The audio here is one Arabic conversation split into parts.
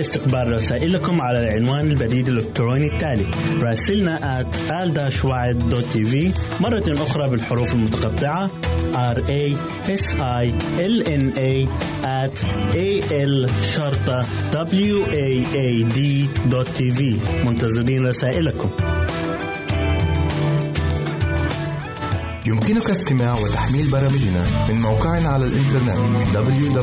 استقبال رسائلكم على العنوان البريد الإلكتروني التالي راسلنا at مرة أخرى بالحروف المتقطعة R A S I L N A at A L شرطة W A A D منتظرين رسائلكم. يمكنك استماع وتحميل برامجنا من موقعنا على الإنترنت www.awr.org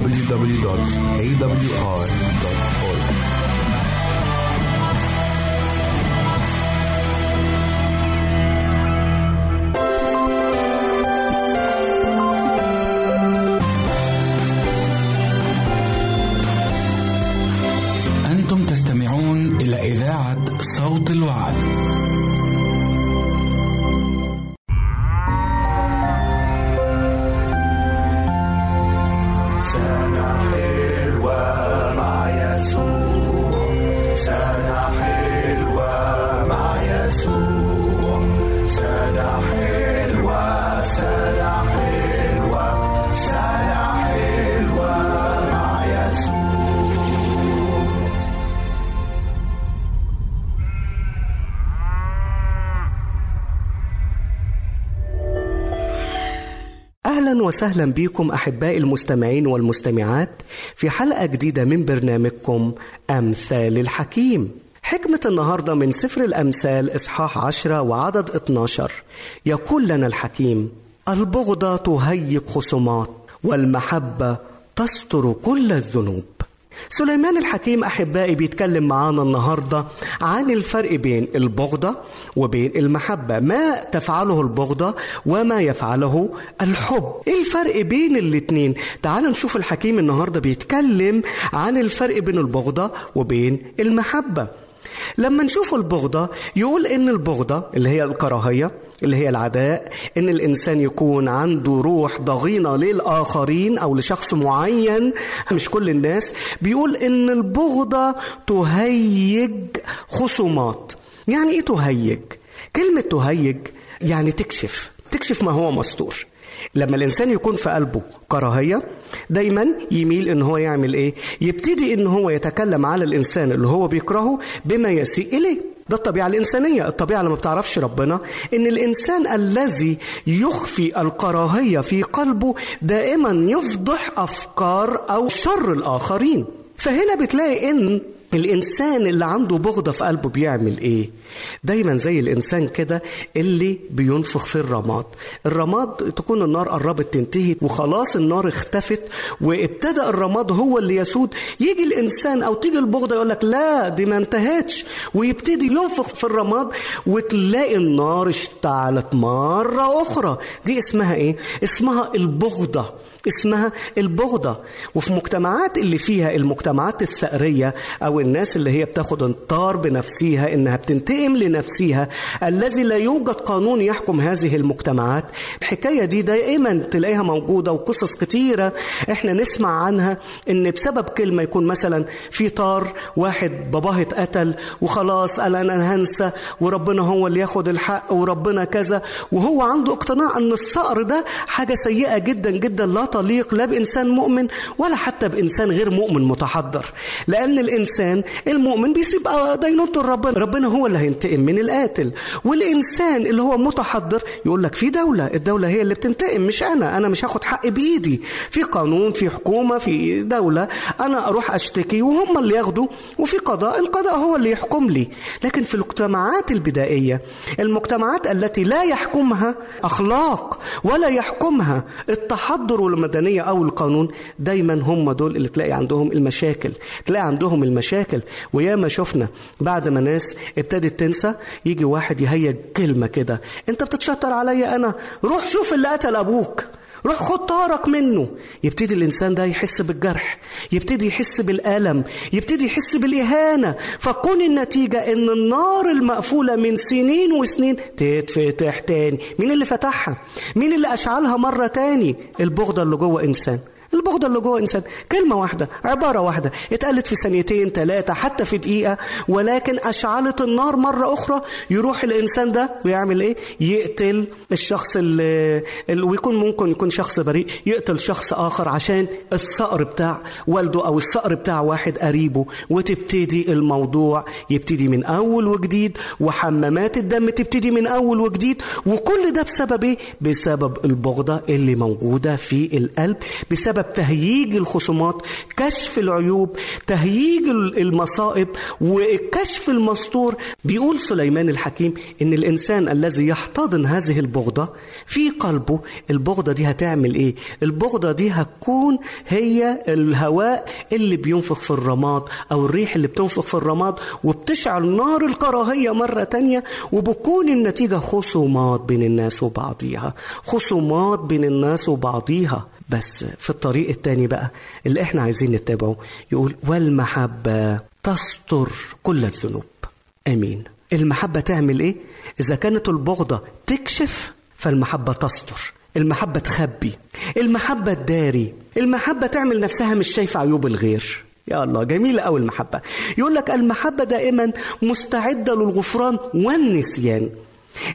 صوت الوعد. وسهلا بكم أحبائي المستمعين والمستمعات في حلقة جديدة من برنامجكم أمثال الحكيم. حكمة النهاردة من سفر الأمثال إصحاح عشرة وعدد 12 يقول لنا الحكيم البغضة تهيج خصومات والمحبة تستر كل الذنوب. سليمان الحكيم أحبائي بيتكلم معانا النهاردة عن الفرق بين البغضة وبين المحبة. ما تفعله البغضة وما يفعله الحب. إيه الفرق بين الاتنين؟ تعالوا نشوف الحكيم النهاردة بيتكلم عن الفرق بين البغضة وبين المحبة. لما نشوف البغضة يقول إن البغضة اللي هي الكراهية اللي هي العداء إن الإنسان يكون عنده روح ضغينة للآخرين أو لشخص معين مش كل الناس بيقول إن البغضة تهيج خصومات يعني إيه تهيج؟ كلمة تهيج يعني تكشف تكشف ما هو مستور لما الإنسان يكون في قلبه كراهية دايما يميل إن هو يعمل إيه؟ يبتدي إن هو يتكلم على الإنسان اللي هو بيكرهه بما يسيء إليه. ده الطبيعة الإنسانية. الطبيعة اللي ما بتعرفش ربنا إن الإنسان الذي يخفي الكراهية في قلبه دائما يفضح أفكار أو شر الآخرين. فهنا بتلاقي إن الإنسان اللي عنده بغضة في قلبه بيعمل إيه؟ دايما زي الإنسان كده اللي بينفخ في الرماد. الرماد تكون النار قربت تنتهي وخلاص النار اختفت وابتدى الرماد هو اللي يسود. يجي الإنسان أو تيجي البغضة يقول لك لا دي ما انتهتش. ويبتدي ينفخ في الرماد وتلاقي النار اشتعلت مرة أخرى. دي اسمها إيه؟ اسمها البغضة. اسمها البغضة. وفي مجتمعات اللي فيها المجتمعات الثأرية أو الناس اللي هي بتاخد انطار بنفسها إنها بتنتقم لنفسها الذي لا يوجد قانون يحكم هذه المجتمعات. الحكاية دي دائما تلاقيها موجودة وقصص كتيرة إحنا نسمع عنها إن بسبب كلمة يكون مثلا في طار واحد باباه اتقتل وخلاص قال أنا هنسى وربنا هو اللي ياخد الحق وربنا كذا. وهو عنده اقتناع أن الثأر ده حاجة سيئة جدا جدا لا تليق لا بإنسان مؤمن ولا حتى بإنسان غير مؤمن متحضر. لأن الإنسان المؤمن بيسيب دينونته لربنا. ربنا هو اللي هينتقم من القاتل. والإنسان اللي هو متحضر يقول لك في دولة الدولة هي اللي بتنتقم مش أنا. أنا مش هاخد حقي بإيدي. في قانون في حكومة في دولة. أنا أروح أشتكي وهم اللي ياخدوا وفي قضاء القضاء هو اللي يحكم لي. لكن في المجتمعات البدائية المجتمعات التي لا يحكمها أخلاق ولا يحكمها التحضر والمدنية أو القانون دايما هم دول اللي تلاقي عندهم المشاكل. تلاقي عندهم المشاكل. وياما شفنا بعد ما ناس ابتدت تنسى يجي واحد يهيج كلمة كده. أنت بتتشطر عليا أنا روح شوف اللي قتل أبوك. روح خد طارك منه. يبتدي الإنسان ده يحس بالجرح يبتدي يحس بالألم يبتدي يحس بالإهانة. فكون النتيجة إن النار المقفولة من سنين وسنين تتفتح تاني. مين اللي فتحها؟ مين اللي أشعلها مرة تاني؟ البغضة اللي جوه إنسان. البغضة اللي جوه إنسان. كلمة واحدة عبارة واحدة. اتقالت في ثانيتين ثلاثة حتى في دقيقة. ولكن أشعلت النار مرة أخرى. يروح الإنسان ده ويعمل إيه؟ يقتل الشخص اللي, ويكون ممكن يكون شخص بريء. يقتل شخص آخر عشان الثأر بتاع والده أو الثأر بتاع واحد قريبه. وتبتدي الموضوع يبتدي من أول وجديد. وحمامات الدم تبتدي من أول وجديد. وكل ده بسبب إيه؟ بسبب البغضة اللي موجودة في القلب. بسبب تهييج الخصومات كشف العيوب تهييج المصائب والكشف المستور. بيقول سليمان الحكيم إن الإنسان الذي يحتضن هذه البغضة في قلبه البغضة دي هتعمل إيه؟ البغضة دي هتكون هي الهواء اللي بينفخ في الرماد أو الريح اللي بتنفخ في الرماد وبتشعل نار الكراهية مرة تانية وبكون النتيجة خصومات بين الناس وبعضيها. خصومات بين الناس وبعضيها. بس في الطريق التاني بقى اللي إحنا عايزين نتبعه يقول والمحبة تستر كل الذنوب. آمين. المحبة تعمل إيه؟ إذا كانت البغضة تكشف فالمحبة تستر المحبة تخبي المحبة تداري المحبة تعمل نفسها مش شايفة عيوب الغير. يا الله جميلة أوي المحبة. يقول لك المحبة دائما مستعدة للغفران والنسيان.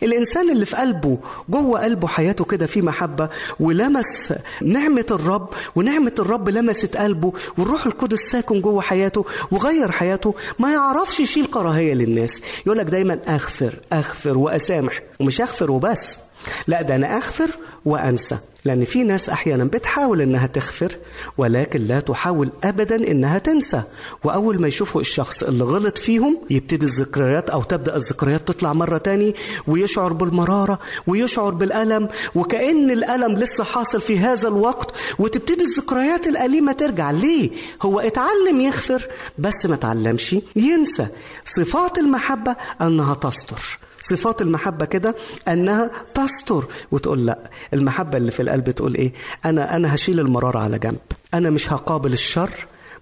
الإنسان اللي في قلبه جوه قلبه حياته كده في محبة ولمس نعمة الرب ونعمة الرب لمست قلبه والروح القدس ساكن جوه حياته وغير حياته ما يعرفش يشيل كراهية للناس. يقول لك دايما أغفر أغفر وأسامح ومش أغفر وبس لا ده أنا أغفر وأنسى. لأن في ناس أحيانا بتحاول إنها تغفر ولكن لا تحاول أبدا إنها تنسى. وأول ما يشوفوا الشخص اللي غلط فيهم يبتدي الذكريات أو تبدأ الذكريات تطلع مرة تاني ويشعر بالمرارة ويشعر بالألم وكأن الألم لسه حاصل في هذا الوقت وتبتدي الذكريات الأليمة ترجع. ليه؟ هو اتعلم يغفر بس ما اتعلمش ينسى. صفات المحبة أنها تستر. صفات المحبة كده أنها تستر وتقول لأ المحبة اللي في القلب تقول إيه؟ أنا أنا هشيل المرارة على جنب. أنا مش هقابل الشر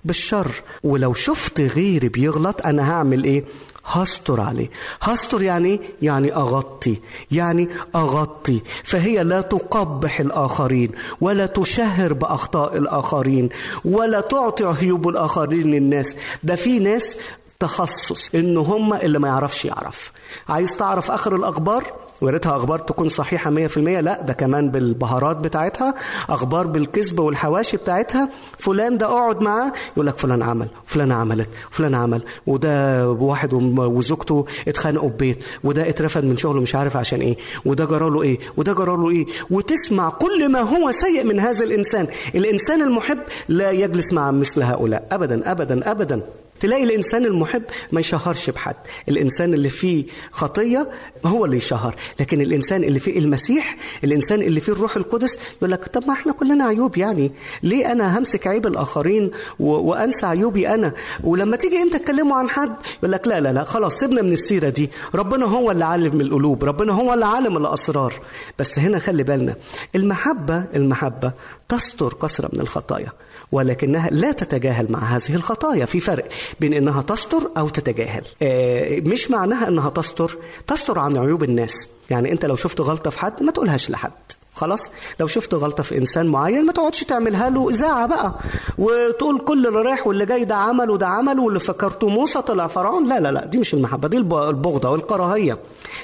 بالشر. ولو شفت غيري بيغلط أنا هعمل إيه؟ هستر عليه. هستر يعني يعني أغطي يعني أغطي. فهي لا تقبح الآخرين ولا تشهر بأخطاء الآخرين ولا تعطي عيوب الآخرين للناس. ده في ناس تخصص ان هم اللي ما يعرفش يعرف. عايز تعرف آخر الأخبار؟ ويا ريتها أخبار تكون صحيحة 100% لا ده كمان بالبهارات بتاعتها أخبار بالكذب والحواشي بتاعتها. فلان ده أقعد معاه يقول لك فلان عمل فلان عملت فلان عمل وده واحد وزوجته اتخانقوا ببيت وده اترفد من شغله مش عارف عشان إيه وده جرى له إيه وده جرى له إيه. وتسمع كل ما هو سيء من هذا الإنسان. الإنسان المحب لا يجلس مع مثل هؤلاء. ابدا ابدا ابدا. تلاقي الإنسان المحب ما يشهرش بحد. الإنسان اللي فيه خطية هو اللي يشهر. لكن الإنسان اللي فيه المسيح الإنسان اللي فيه الروح القدس يقول لك طب ما إحنا كلنا عيوب يعني. ليه أنا همسك عيب الآخرين و... وأنسى عيوبي أنا؟ ولما تيجي أنت تكلمه عن حد يقول لك لا لا لا خلاص سيبنا من السيرة دي. ربنا هو اللي عالم القلوب. ربنا هو اللي عالم الأسرار. بس هنا خلي بالنا المحبة المحبة تستر كثرة من الخطايا ولكنها لا تتجاهل مع هذه الخطايا. في فرق. بين إنها تستر أو تتجاهل. آه، مش معناها إنها تستر. تستر عن عيوب الناس. يعني أنت لو شفت غلطة في حد ما تقولهاش لحد. خلاص؟ لو شفت غلطة في إنسان معين ما تقعدش تعملها له إذاعة بقى. وتقول كل اللي رايح واللي جاي ده عمل وده عمل واللي فكرته موسى طلع فرعون. لا لا لا دي مش المحبة دي البغضة والكراهية.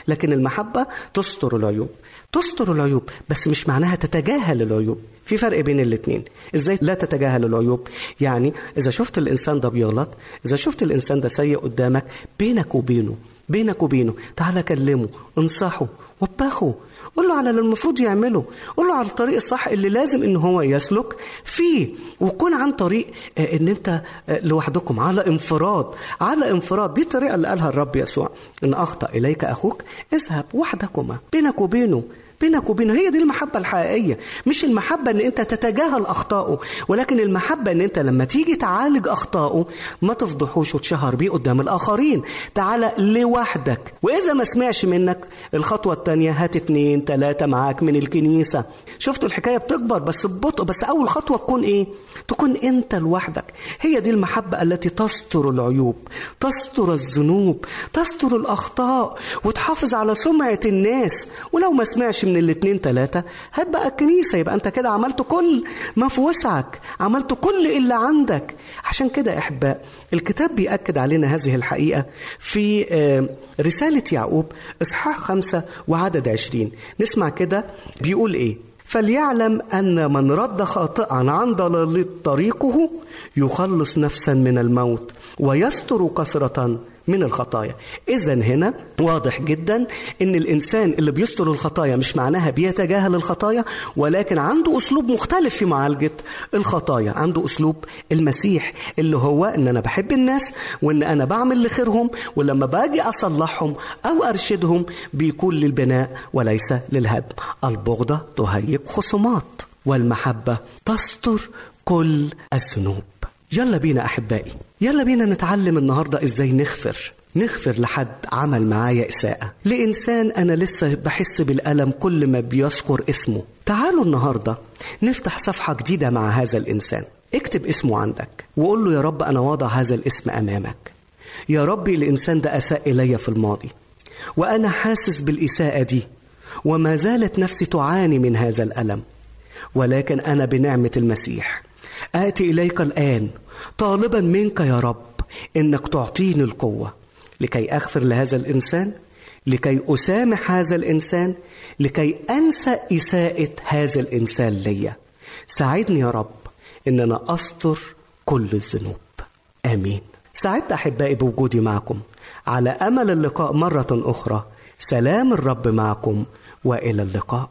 لكن المحبة تستر العيوب. تستر العيوب بس مش معناها تتجاهل العيوب. في فرق بين الاثنين إزاي لا تتجاهل العيوب؟ يعني إذا شفت الإنسان ده بيغلط إذا شفت الإنسان ده سيء قدامك بينك وبينه بينك وبينه تعالى كلمه انصحه وبخه. قول له على اللي المفروض يعمله. قول له على الطريق الصح اللي لازم إن هو يسلك فيه. وكون عن طريق إن أنت لوحدكم على انفراد على انفراد. دي الطريقة اللي قالها الرب يسوع. إن أخطأ إليك أخوك اذهب وحدكما بينك وبينه. بينك وبينه. هي دي المحبة الحقيقية. مش المحبة إن أنت تتجاهل أخطائه ولكن المحبة إن أنت لما تيجي تعالج أخطائه ما تفضحوش وتشهر بيه قدام الآخرين. تعالى لوحدك. وإذا ما سمعش منك الخطوة التانية هات اتنين تلاتة معاك من الكنيسة. شفتوا الحكاية بتكبر بس ببطء بس أول خطوة تكون إيه؟ تكون أنت لوحدك. هي دي المحبة التي تستر العيوب تستر الذنوب تستر الأخطاء وتحافظ على سمعة الناس. ولو ما سمعش من الاتنين تلاتة هات بقى الكنيسة يبقى أنت كده عملت كل ما في وسعك عملت كل اللي عندك. عشان كده أحباء الكتاب بيأكد علينا هذه الحقيقة في آه، رسالة يعقوب إصحاح خمسة وعدد عشرين. نسمع كده بيقول إيه؟ فليعلم أن من رد خاطئا عن ضلال طريقه يخلص نفسا من الموت. ويستر كثرة من الخطايا. إذا هنا واضح جدا أن الإنسان اللي بيستر الخطايا مش معناها بيتجاهل الخطايا ولكن عنده أسلوب مختلف في معالجة الخطايا. عنده أسلوب المسيح اللي هو أن أنا بحب الناس وأن أنا بعمل لخيرهم ولما باجي أصلحهم أو أرشدهم بيكون للبناء وليس للهدم. البغضة تهيج خصومات والمحبة تستر كل الذنوب. يلا بينا أحبائي. يلا بينا نتعلم النهارده إزاي نغفر نغفر لحد عمل معايا إساءة. لإنسان أنا لسه بحس بالألم كل ما بيذكر اسمه. تعالوا النهارده نفتح صفحة جديدة مع هذا الإنسان. اكتب اسمه عندك وقول له يا رب أنا واضع هذا الاسم أمامك. يا رب الإنسان ده أساء إلي في الماضي وأنا حاسس بالإساءة دي وما زالت نفسي تعاني من هذا الألم. ولكن أنا بنعمة المسيح. آتي إليك الآن طالبا منك يا رب إنك تعطيني القوة لكي أغفر لهذا الإنسان لكي أسامح هذا الإنسان لكي أنسى إساءة هذا الإنسان ليا. ساعدني يا رب إن أنا أستر كل الذنوب. آمين. سعدت أحبائي بوجودي معكم. على أمل اللقاء مرة أخرى. سلام الرب معكم وإلى اللقاء.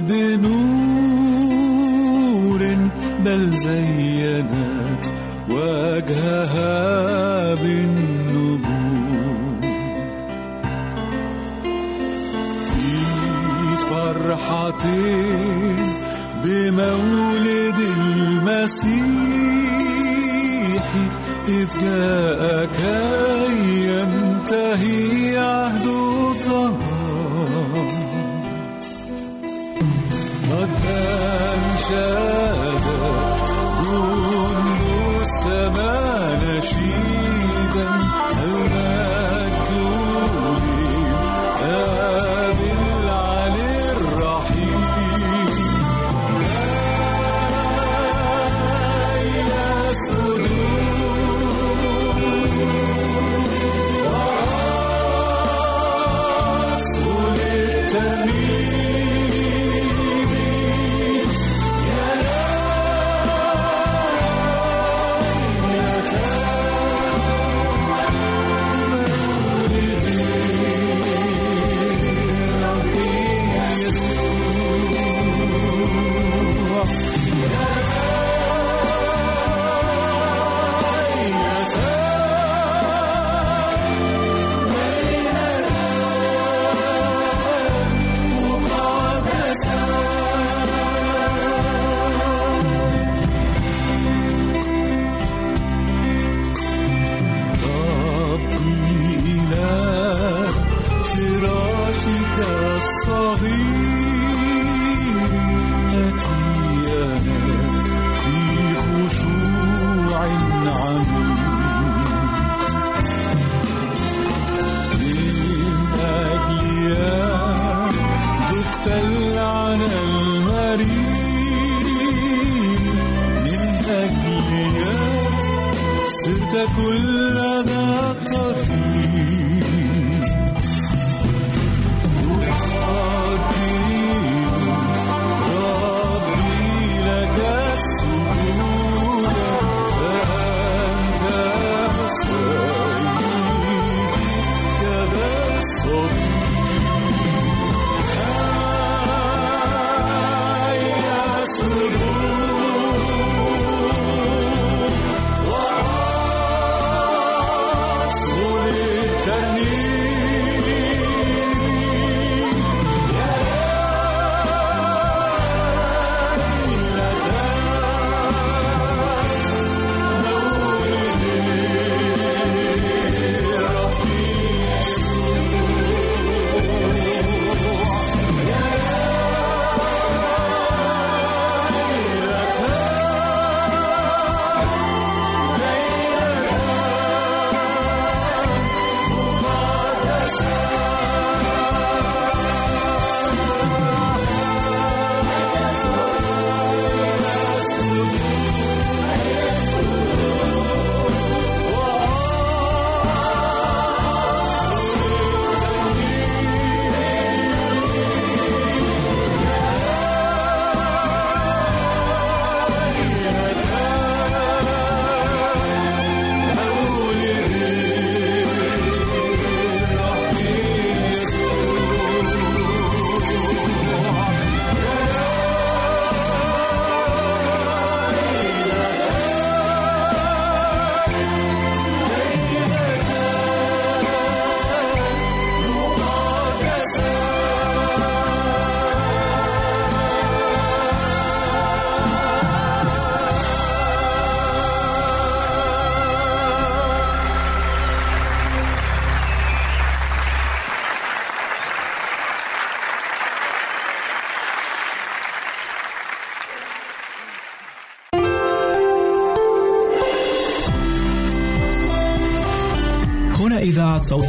بنور بل زينت وجهها بالنجوم. في فرحة بمولد المسيح إذ جاء كي ينتهي should كل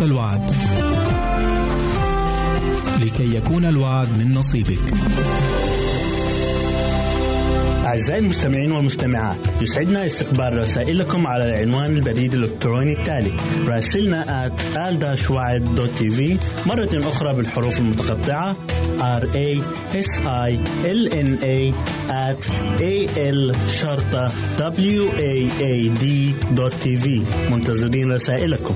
الوعد. لكي يكون الوعد من نصيبك. أعزائي المستمعين والمستمعات يسعدنا استقبال رسائلكم على العنوان البريد الإلكتروني التالي راسلنا at مرة أخرى بالحروف المتقطعة r a s i l n a at a l شرطة w a a d منتظرين رسائلكم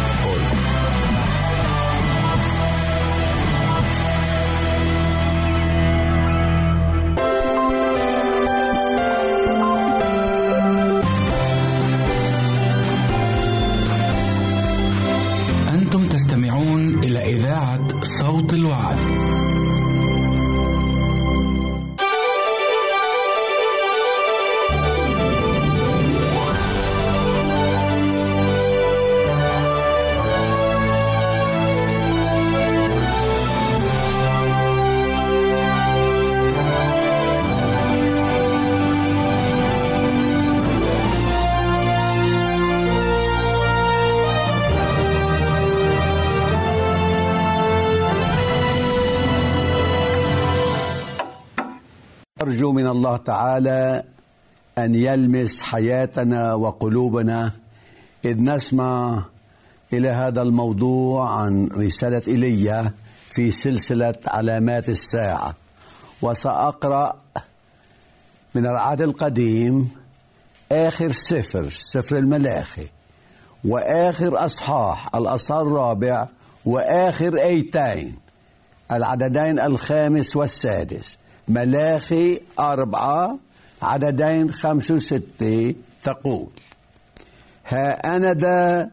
أرجو من الله تعالى أن يلمس حياتنا وقلوبنا إذ نسمع إلى هذا الموضوع عن رسالة إيليا في سلسلة علامات الساعة. وسأقرأ من العهد القديم آخر سفر سفر الملاخي وآخر أصحاح الأصحاح الرابع وآخر أيتين العددين الخامس والسادس. ملاخي أربعة عددين خمس وستة تقول. ها أنا ذا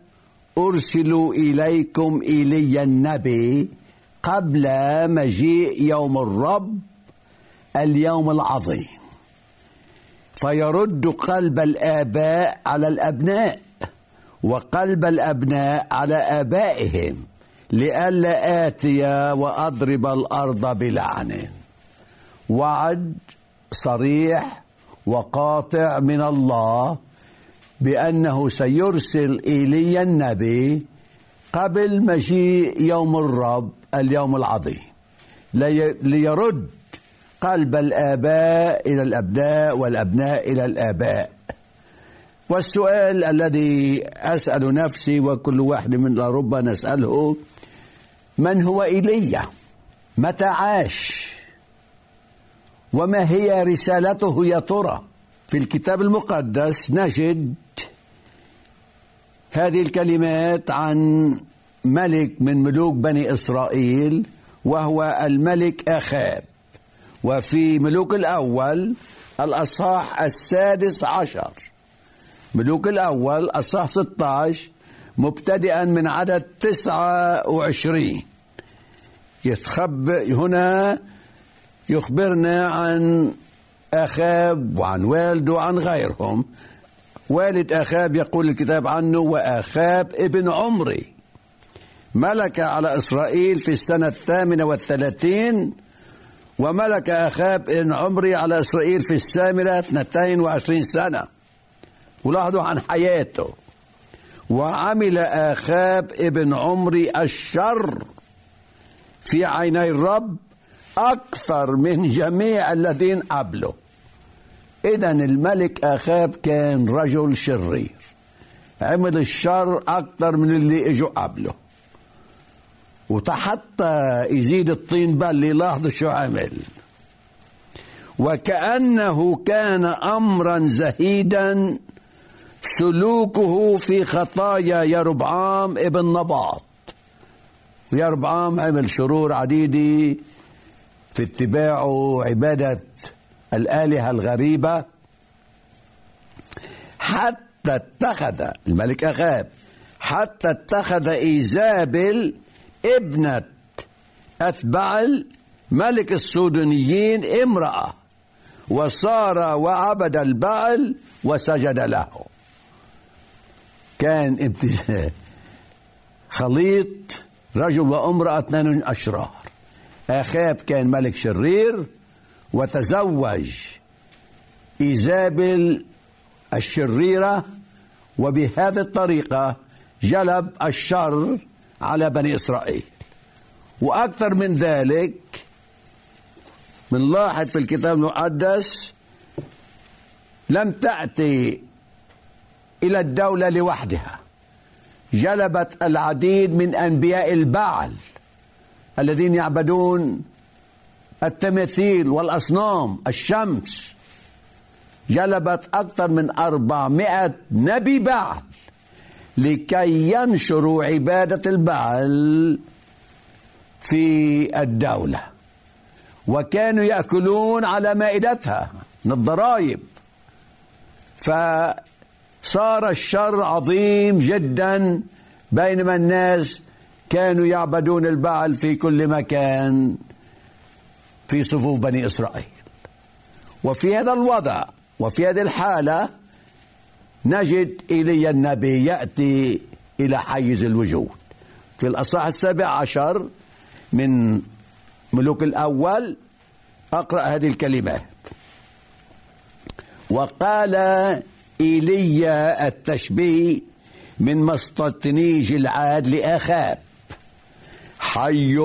أرسل إليكم إلي النبي قبل مجيء يوم الرب اليوم العظيم. فيرد قلب الآباء على الأبناء وقلب الأبناء على آبائهم لئلا آتي وأضرب الأرض بلعن. وعد صريح وقاطع من الله بأنه سيرسل إيليا النبي قبل مجيء يوم الرب اليوم العظيم. لي- ليرد قلب الآباء إلى الأبناء والأبناء إلى الآباء. والسؤال الذي أسأل نفسي وكل واحد من ربما نسأله من هو إيليا؟ متى عاش؟ وما هي رسالته يا ترى؟ في الكتاب المقدس نجد هذه الكلمات عن ملك من ملوك بني إسرائيل وهو الملك أخاب. وفي ملوك الأول الأصحاح السادس عشر. ملوك الأول أصحاح 16 مبتدئا من عدد 29 يتخب هنا يخبرنا عن أخاب وعن والده وعن غيرهم. والد أخاب يقول الكتاب عنه وأخاب ابن عمري. ملك على إسرائيل في السنة الثامنة والثلاثين وملك أخاب ابن عمري على إسرائيل في الثامنة 22 سنة. ولاحظوا عن حياته. وعمل آخاب ابن عمري الشر في عيني الرب أكثر من جميع الذين قبله. إذا الملك آخاب كان رجل شرير. عمل الشر أكثر من اللي إجوا قبله. وحتى يزيد الطين بل لاحظوا شو عمل. وكأنه كان أمرا زهيدا سلوكه في خطايا يربعام ابن نباط. ويربعام عمل شرور عديدة. في اتباعه عبادة الآلهة الغريبة حتى اتخذ الملك أخاب حتى اتخذ إيزابل ابنة أتبعل ملك السودانيين امرأة وصار وعبد البعل وسجد له. كان خليط رجل وامرأة اثنين أشرار آخاب كان ملك شرير وتزوج إيزابل الشريرة وبهذه الطريقة جلب الشر على بني إسرائيل. وأكثر من ذلك بنلاحظ في الكتاب المقدس لم تأتي إلى الدولة لوحدها. جلبت العديد من أنبياء البعل. الذين يعبدون التماثيل والأصنام الشمس. جلبت أكثر من أربعمائة نبي بعل لكي ينشروا عبادة البعل في الدولة. وكانوا يأكلون على مائدتها من الضرائب. فصار الشر عظيم جدا بينما الناس كانوا يعبدون البعل في كل مكان في صفوف بني إسرائيل. وفي هذا الوضع وفي هذه الحالة نجد إيليا النبي يأتي إلى حيز الوجود. في الأصحاح السابع عشر من ملوك الأول أقرأ هذه الكلمات وقال إيليا التشبيه من مسطتني جلعاد لأخاب حي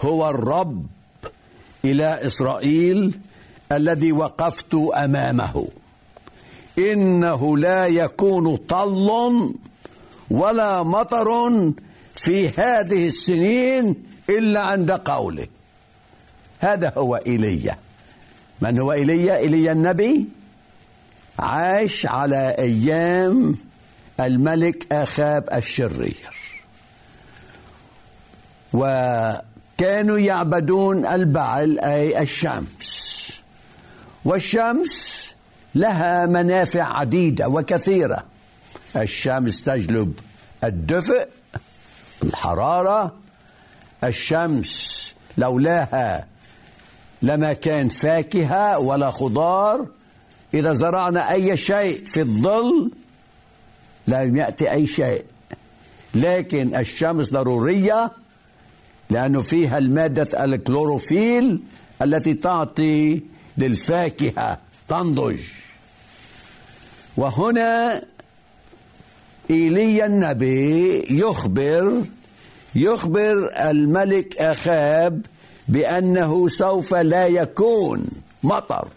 هو الرب إلى إسرائيل الذي وقفت أمامه. إنه لا يكون طل ولا مطر في هذه السنين إلا عند قوله. هذا هو إيليا. من هو إيليا؟ إيليا النبي. عاش على أيام الملك أخاب الشرير. وكانوا يعبدون البعل أي الشمس. والشمس لها منافع عديدة وكثيرة. الشمس تجلب الدفء الحرارة. الشمس لولاها لما كان فاكهة ولا خضار إذا زرعنا أي شيء في الظل لم يأتي أي شيء. لكن الشمس ضرورية لأنه فيها المادة الكلوروفيل التي تعطي للفاكهة تنضج. وهنا إيليا النبي يخبر يخبر الملك أخاب بأنه سوف لا يكون مطر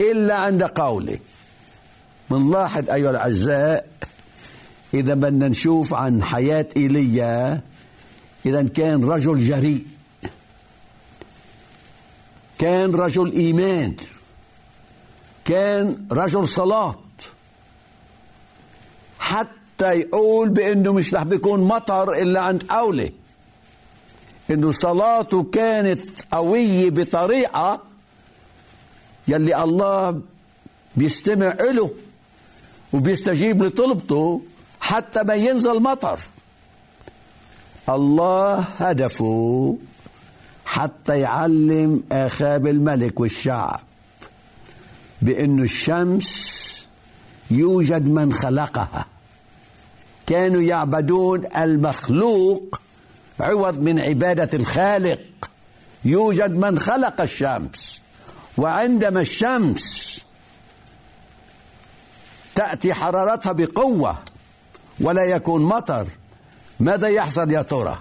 إلا عند قوله. بنلاحظ أيها الأعزاء إذا بدنا نشوف عن حياة إيليا اذا كان رجل جريء. كان رجل إيمان. كان رجل صلاه حتى يقول بأنه مش رح بيكون مطر إلا عند قوله إنه صلاته كانت قوية بطريقة يلي الله بيستمع له وبيستجيب لطلبته حتى ما ينزل مطر. الله هدفه حتى يعلم آخاب الملك والشعب بانه الشمس يوجد من خلقها. كانوا يعبدون المخلوق عوض من عبادة الخالق. يوجد من خلق الشمس وعندما الشمس تأتي حرارتها بقوة ولا يكون مطر ماذا يحصل يا ترى؟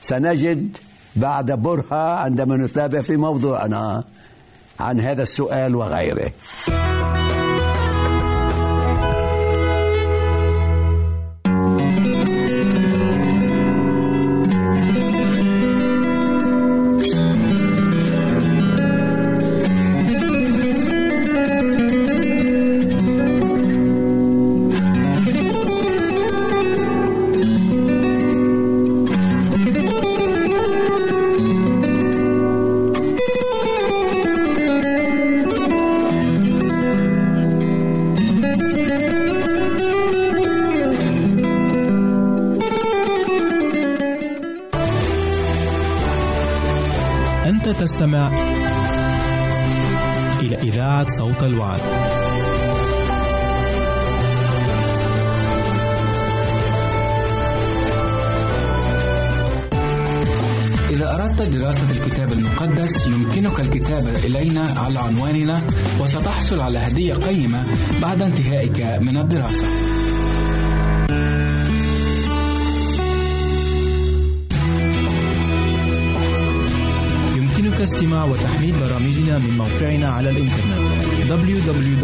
سنجد بعد برهة عندما نتابع في موضوعنا عن هذا السؤال وغيره. وستحصل على هدية قيمة بعد انتهائك من الدراسة. يمكنك استماع وتحميل برامجنا من موقعنا على الإنترنت www.awr.org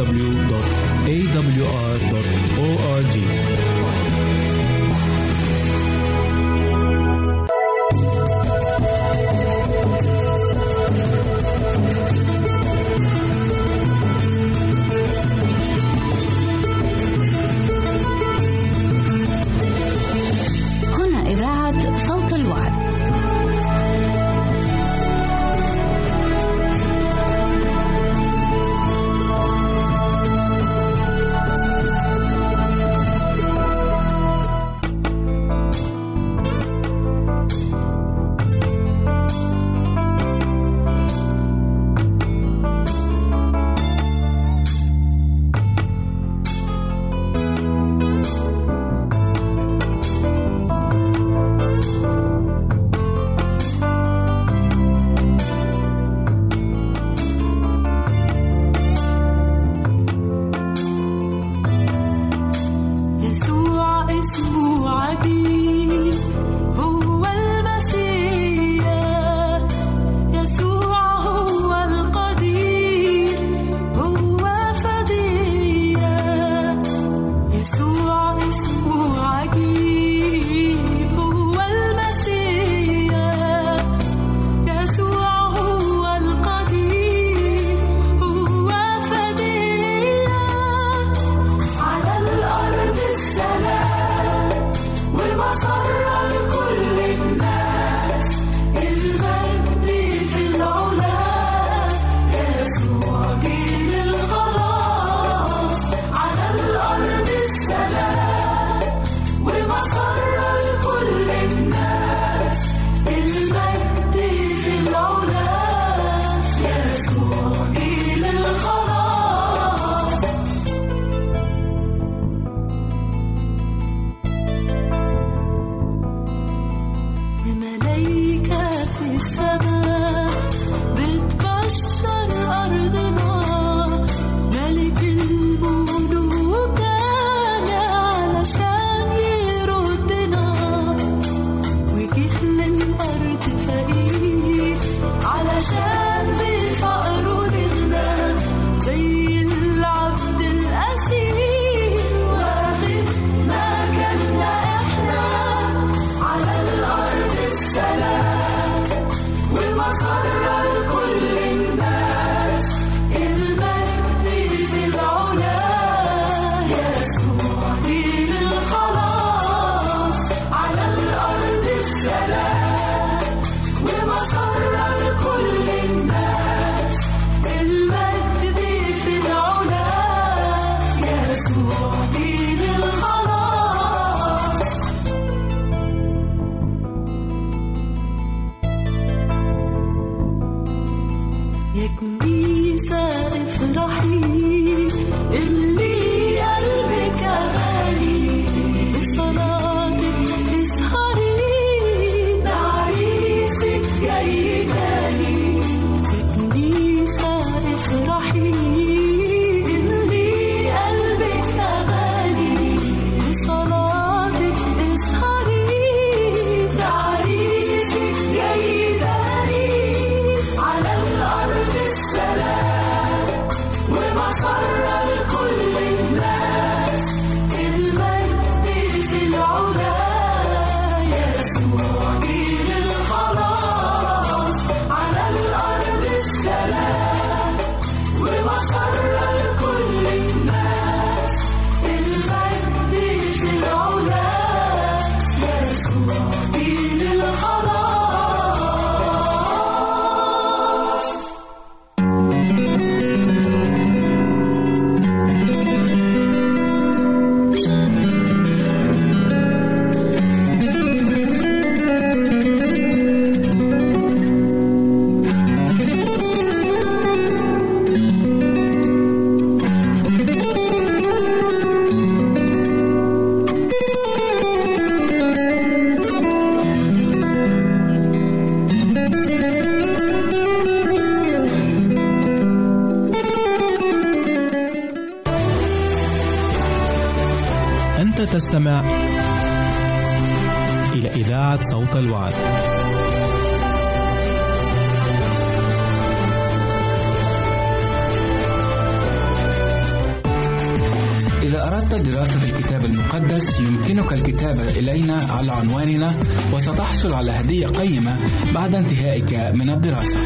وستحصل على هدية قيمة بعد انتهائك من الدراسة.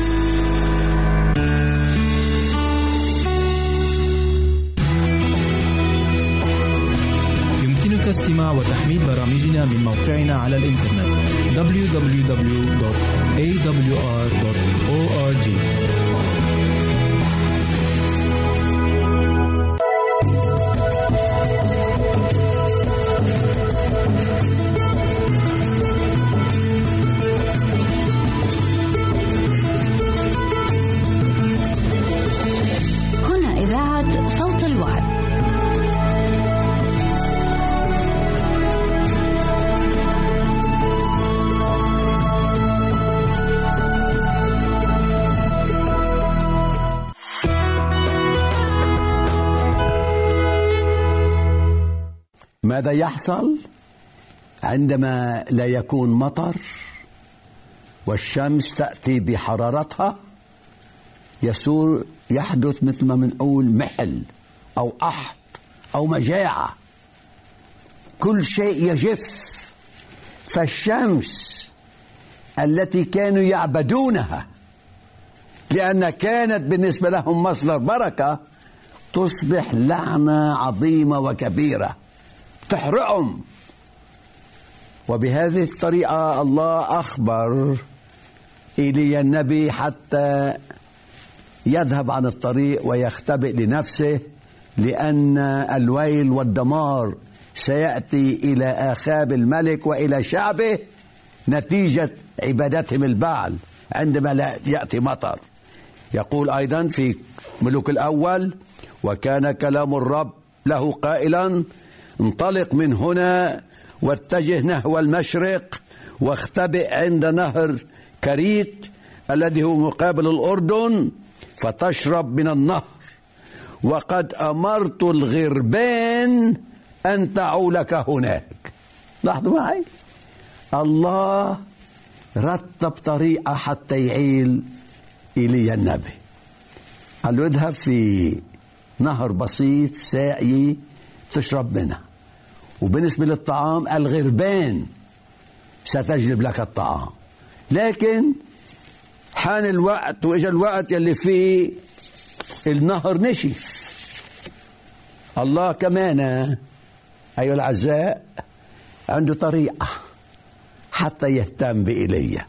يمكنك استماع وتحميل برامجنا من موقعنا على الإنترنت www.awr.org ماذا يحصل عندما لا يكون مطر والشمس تأتي بحرارتها يسور يحدث مثل ما بنقول محل أو قحط أو مجاعة. كل شيء يجف. فالشمس التي كانوا يعبدونها لأن كانت بالنسبة لهم مصدر بركة تصبح لعنة عظيمة وكبيرة. تحرقهم. وبهذه الطريقة الله أخبر إيليا النبي حتى يذهب عن الطريق ويختبئ لنفسه لأن الويل والدمار سيأتي إلى آخاب الملك وإلى شعبه نتيجة عبادتهم البعل عندما لا يأتي مطر. يقول أيضا في ملوك الأول وكان كلام الرب له قائلا انطلق من هنا واتجه نحو المشرق واختبئ عند نهر كريت الذي هو مقابل الأردن فتشرب من النهر. وقد أمرت الغربان أن تعولك هناك. لاحظوا معي؟ الله رتب طريقة حتى يعيل إيليا النبي. قال له اذهب في نهر بسيط ساقي تشرب منه وبالنسبة للطعام الغربان ستجلب لك الطعام. لكن حان الوقت وإجا الوقت يلي فيه النهر نشف. الله كمان أيها الأعزاء عنده طريقة حتى يهتم بإيليا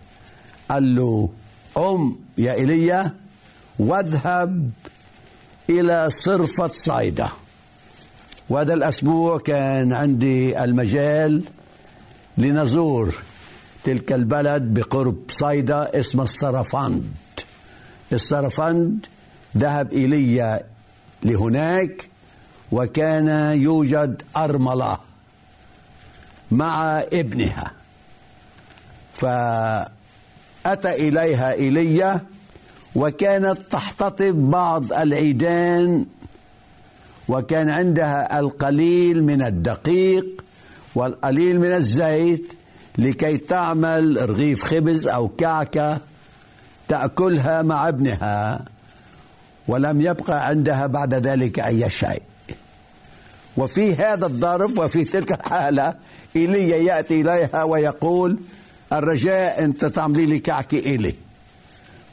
قال له قم يا إيليا واذهب إلى صرفة صيدا. وهذا الأسبوع كان عندي المجال لنزور تلك البلد بقرب صيدا اسمها السرفند السرفند ذهب إيليا لهناك وكان يوجد أرملة مع ابنها. فأتى إليها إيليا وكانت تحتطب بعض العيدان وكان عندها القليل من الدقيق والقليل من الزيت لكي تعمل رغيف خبز أو كعكة تأكلها مع ابنها ولم يبقى عندها بعد ذلك أي شيء. وفي هذا الظرف وفي تلك الحالة إيليا يأتي إليها ويقول الرجاء أنت تعملي لي كعكة إلي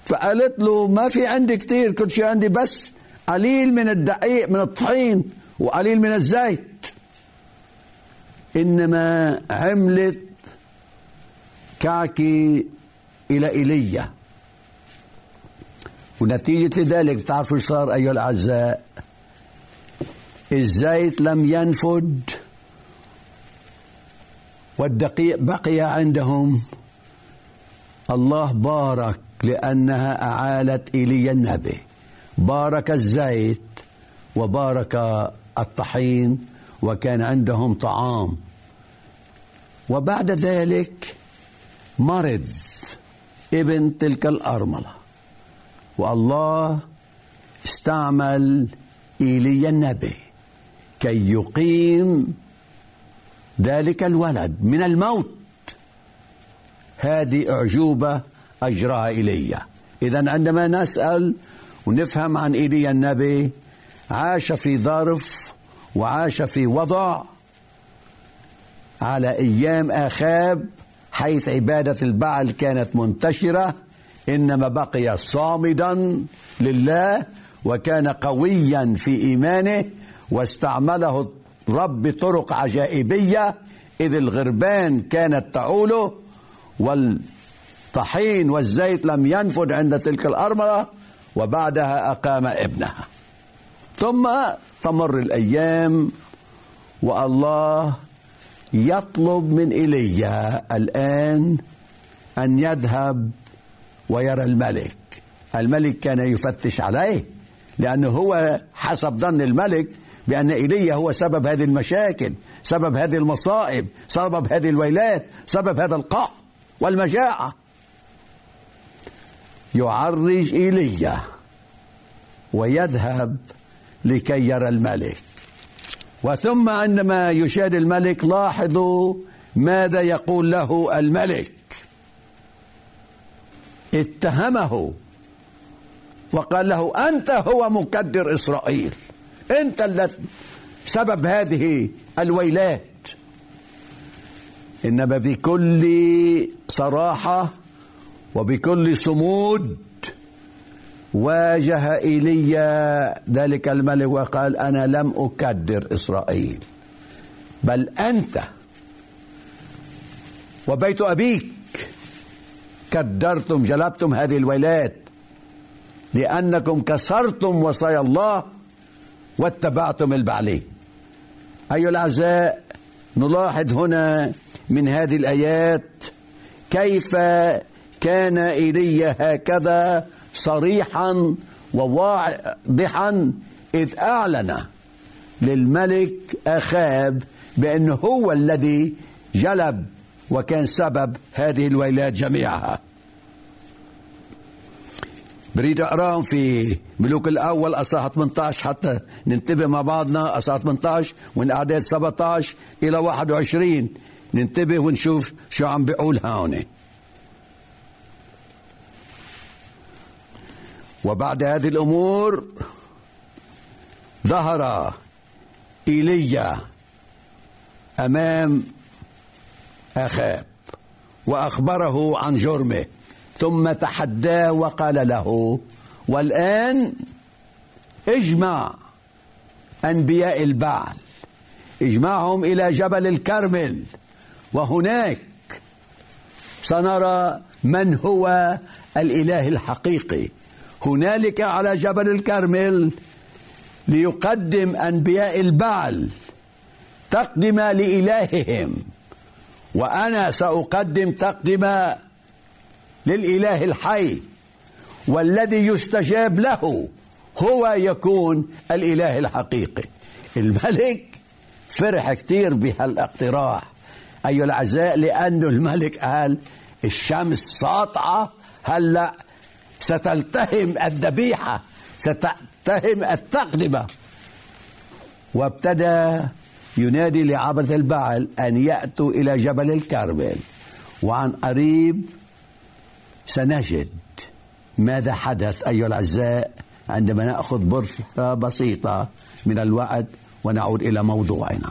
فقالت له ما في عندي كتير كل شيء عندي بس قليل من الدقيق من الطحين وقليل من الزيت. إنما عملت كعكة إلى إيليا ونتيجة لذلك بتعرفوا شو صار أيها الأعزاء؟ الزيت لم ينفد والدقيق بقي عندهم. الله بارك لأنها أعالت إيليا النبي. بارك الزيت وبارك الطحين وكان عندهم طعام. وبعد ذلك مرض ابن تلك الأرملة. والله استعمل إيليا النبي كي يقيم ذلك الولد من الموت. هذه أعجوبة أجراها إيليا إذا عندما نسأل ونفهم عن إيليا النبي. عاش في ظرف وعاش في وضع على أيام آخاب حيث عبادة البعل كانت منتشرة إنما بقي صامدا لله وكان قويا في إيمانه واستعمله الرب بطرق عجائبية إذ الغربان كانت تعوله والطحين والزيت لم ينفد عند تلك الأرملة. وبعدها أقام ابنها. ثم تمر الأيام والله يطلب من ايليا الآن أن يذهب ويرى الملك. الملك كان يفتش عليه لأنه هو حسب ظن الملك بأن ايليا هو سبب هذه المشاكل سبب هذه المصائب سبب هذه الويلات سبب هذا القحط والمجاعة. يعرج ايليا ويذهب لكي يرى الملك. وثم عندما يشاهد الملك لاحظوا ماذا يقول له الملك. اتهمه وقال له أنت هو مكدر إسرائيل. أنت الذي سبب هذه الويلات. انما بكل صراحة وبكل صمود واجه ايليا ذلك الملك وقال أنا لم أكدر إسرائيل بل أنت وبيت أبيك كدرتم جلبتم هذه الويلات لأنكم كسرتم وصايا الله واتبعتم البعلين أيها الأعزاء نلاحظ هنا من هذه الآيات كيف كان ايليا هكذا صريحا وواضحا إذ أعلن للملك أخاب بأنه هو الذي جلب وكان سبب هذه الويلات جميعها. بريد أقرأهم في ملوك الأول أصحاح 18 حتى ننتبه مع بعضنا أصحاح 18 من أعداد 17 إلى 21 ننتبه ونشوف شو عم بيقول هون. وبعد هذه الأمور ظهر ايليا أمام آخاب وأخبره عن جرمه ثم تحداه وقال له والآن اجمع أنبياء البعل اجمعهم إلى جبل الكرمل وهناك سنرى من هو الإله الحقيقي. هنالك على جبل الكرمل ليقدم أنبياء البعل تقدمه لإلههم وأنا سأقدم تقدمه للإله الحي والذي يستجاب له هو يكون الإله الحقيقي. الملك فرح كثير بهالاقتراح. أيها الأعزاء لأنه الملك قال الشمس ساطعة هلأ ستلتهم الذبيحة ستلتهم التقدمة. وابتدى ينادي لعبد البعل أن يأتوا إلى جبل الكرمل. وعن قريب سنجد ماذا حدث أيها الأعزاء عندما نأخذ برهة بسيطة من الوعد ونعود إلى موضوعنا.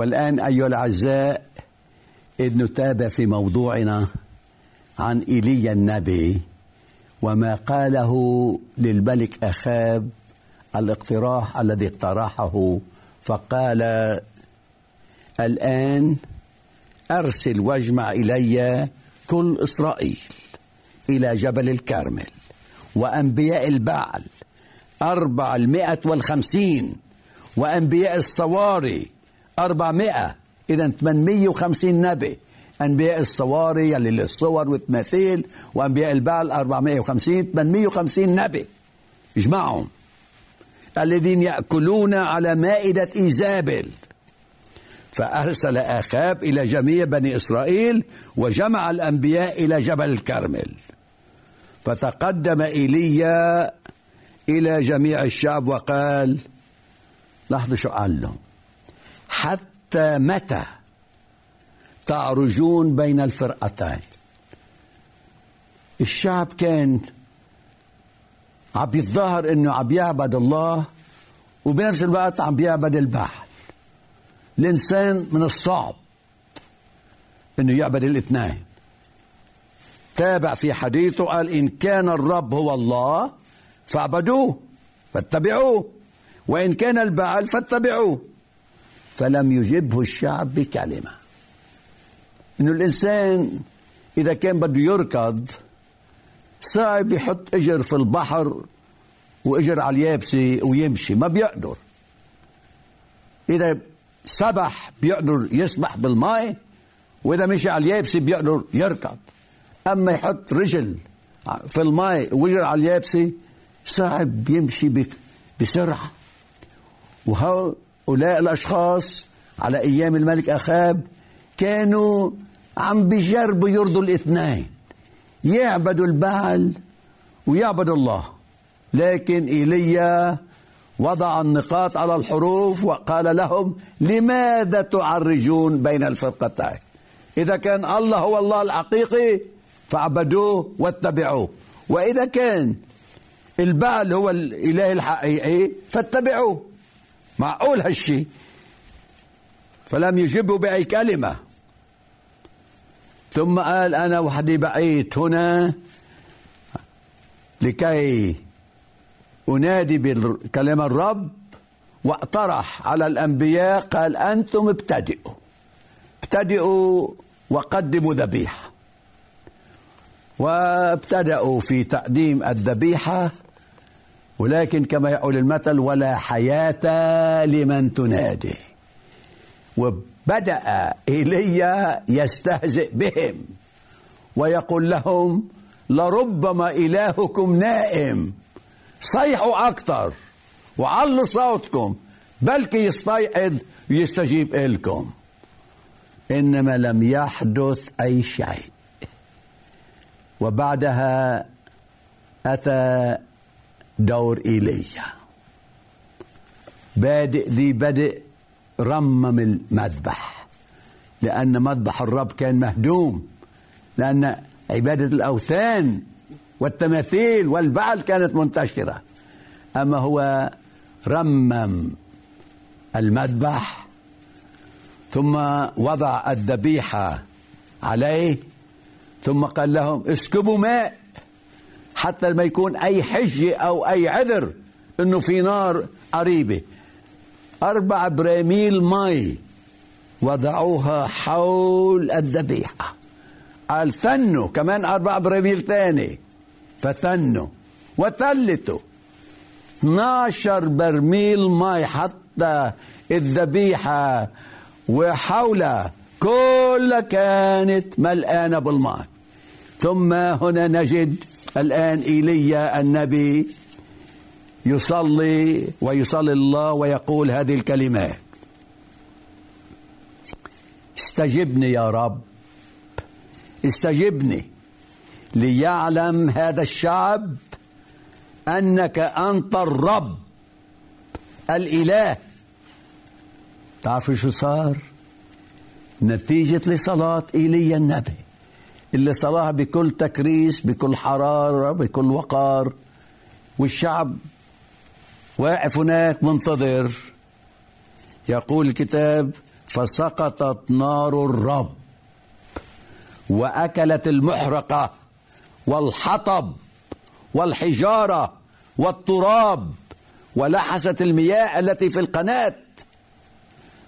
والآن أيها الأعزاء إذ نتابع في موضوعنا عن إيليا النبي وما قاله للملك أخاب الاقتراح الذي اقترحه. فقال الآن أرسل واجمع إلي كل إسرائيل إلى جبل الكرمل وأنبياء البعل أربعمائة والخمسين وأنبياء الصواري أربعمائة. إذا 850 نبي. أنبياء الصواري اللي للصور والتماثيل وأنبياء البعل 450 850 نبي. اجمعهم. الذين يأكلون على مائدة إيزابل. فأرسل آخاب إلى جميع بني إسرائيل وجمع الأنبياء إلى جبل الكرمل. فتقدم إيليا إلى جميع الشعب وقال لاحظوا شو قال لهم؟ حتى متى تعرجون بين الفرقتين؟ الشعب كان عم يتظاهر إنه عم يعبد الله وبنفس الوقت عم يعبد البحر. الإنسان من الصعب إنه يعبد الاثنين. تابع في حديثه قال إن كان الرب هو الله فاعبدوه فاتبعوه وإن كان البعل فاتبعوه. فلم يجبه الشعب بكلمة. انه الإنسان إذا كان بده يركض صعب يحط إجر في البحر وإجر على اليابسة ويمشي ما بيقدر. إذا سبح بيقدر يسبح بالماء وإذا مشي على اليابسة بيقدر يركض. أما يحط رجل في الماء ويجر على اليابسة صعب يمشي بك- بسرعة. وهؤلاء الأشخاص على أيام الملك أخاب كانوا عم بيجربوا يرضوا الاثنين. يعبدوا البعل ويعبدوا الله. لكن إيليا وضع النقاط على الحروف وقال لهم لماذا تعرجون بين الفرقتين؟ إذا كان الله هو الله الحقيقي فاعبدوه واتبعوه. وإذا كان البعل هو الإله الحقيقي فاتبعوه. معقول هالشي؟ فلم يجبه بأي كلمة. ثم قال أنا وحدي بقيت هنا لكي أنادي بكلام الرب واقترح على الأنبياء قال أنتم ابتدئوا. ابتدئوا وقدموا ذبيحة. وابتدأوا في تقديم الذبيحة ولكن كما يقول المثل ولا حياة لمن تنادي. وبدأ إيليا يستهزئ بهم ويقول لهم لربما إلهكم نائم. صيحوا أكثر وعلوا صوتكم بلكي يستيقظ ويستجيب إلكم. إنما لم يحدث أي شيء. وبعدها أتى دور ايليا بادئ ذي بدء رمم المذبح لأن مذبح الرب كان مهدوم لأن عبادة الأوثان والتماثيل والبعل كانت منتشرة. أما هو رمم المذبح ثم وضع الذبيحة عليه ثم قال لهم اسكبوا ماء. حتى ما يكون أي حجة أو أي عذر إنه في نار قريبة. أربع براميل مي وضعوها حول الذبيحة. قال ثنوا كمان أربع براميل تاني. فثنوا وثلتوا 12 برميل مي حتى الذبيحة وحولها. كلها كانت ملآنة بالماء. ثم هنا نجد الآن إيليا النبي يصلي ويصلي الله ويقول هذه الكلمات استجبني يا رب. استجبني ليعلم هذا الشعب أنك أنت الرب الإله. تعرفوا شو صار؟ نتيجة لصلاة إيليا النبي. اللي صلاها بكل تكريس بكل حرارة بكل وقار. والشعب واقف هناك منتظر. يقول الكتاب فسقطت نار الرب وأكلت المحرقة والحطب والحجارة والتراب ولحست المياه التي في القناة.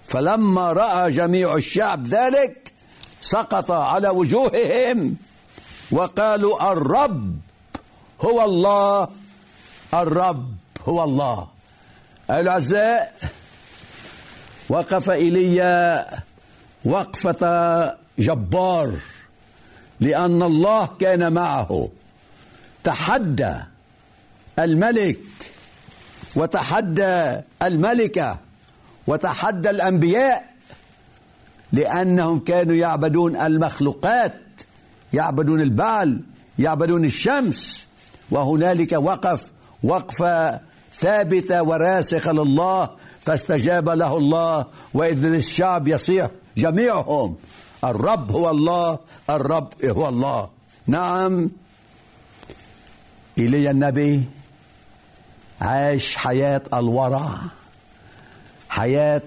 فلما رأى جميع الشعب ذلك سقط على وجوههم وقالوا الرب هو الله الرب هو الله. أيها الأعزاء وقف إيليا وقفة جبار لأن الله كان معه. تحدى الملك وتحدى الملكة وتحدى الأنبياء لأنهم كانوا يعبدون المخلوقات يعبدون البعل يعبدون الشمس وهنالك وقف وقفة ثابتة وراسخة لله فاستجاب له الله وإذ الشعب يصيح جميعهم الرب هو الله الرب هو الله. نعم. إيليا النبي عاش حياة الورع حياة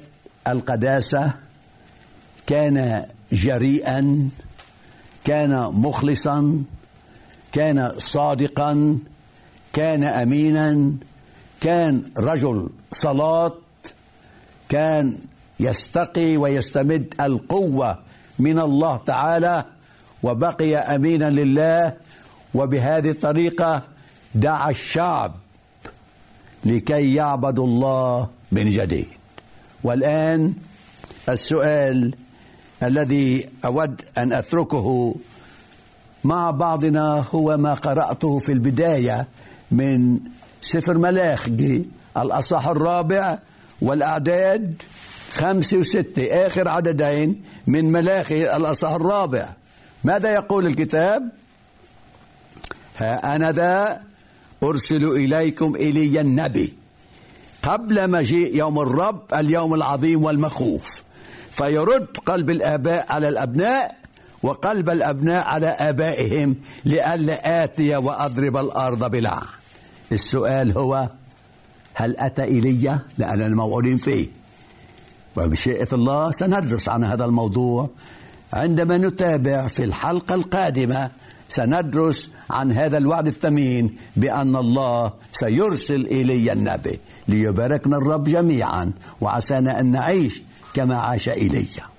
القداسة. كان جريئا كان مخلصا كان صادقا كان امينا كان رجل صلاة كان يستقي ويستمد القوة من الله تعالى وبقي امينا لله وبهذه الطريقة دعا الشعب لكي يعبدوا الله من جديد. والآن السؤال الذي أود أن أتركه مع بعضنا هو ما قرأته في البداية من سفر ملاخي الاصح الرابع والأعداد خمسه وستة آخر عددين من ملاخي الاصح الرابع. ماذا يقول الكتاب؟ ها أنا ذا أرسل إليكم ايليا النبي قبل مجيء يوم الرب اليوم العظيم والمخوف. فيرد قلب الآباء على الأبناء وقلب الأبناء على آبائهم لئلا آتي وأضرب الأرض بلع السؤال هو هل أتى إيليا لأننا موعودين فيه. وبشيئة الله سندرس عن هذا الموضوع. عندما نتابع في الحلقة القادمة سندرس عن هذا الوعد الثمين بأن الله سيرسل إلي النبي. ليباركنا الرب جميعا. وعسانا أن نعيش كما عاش إيليا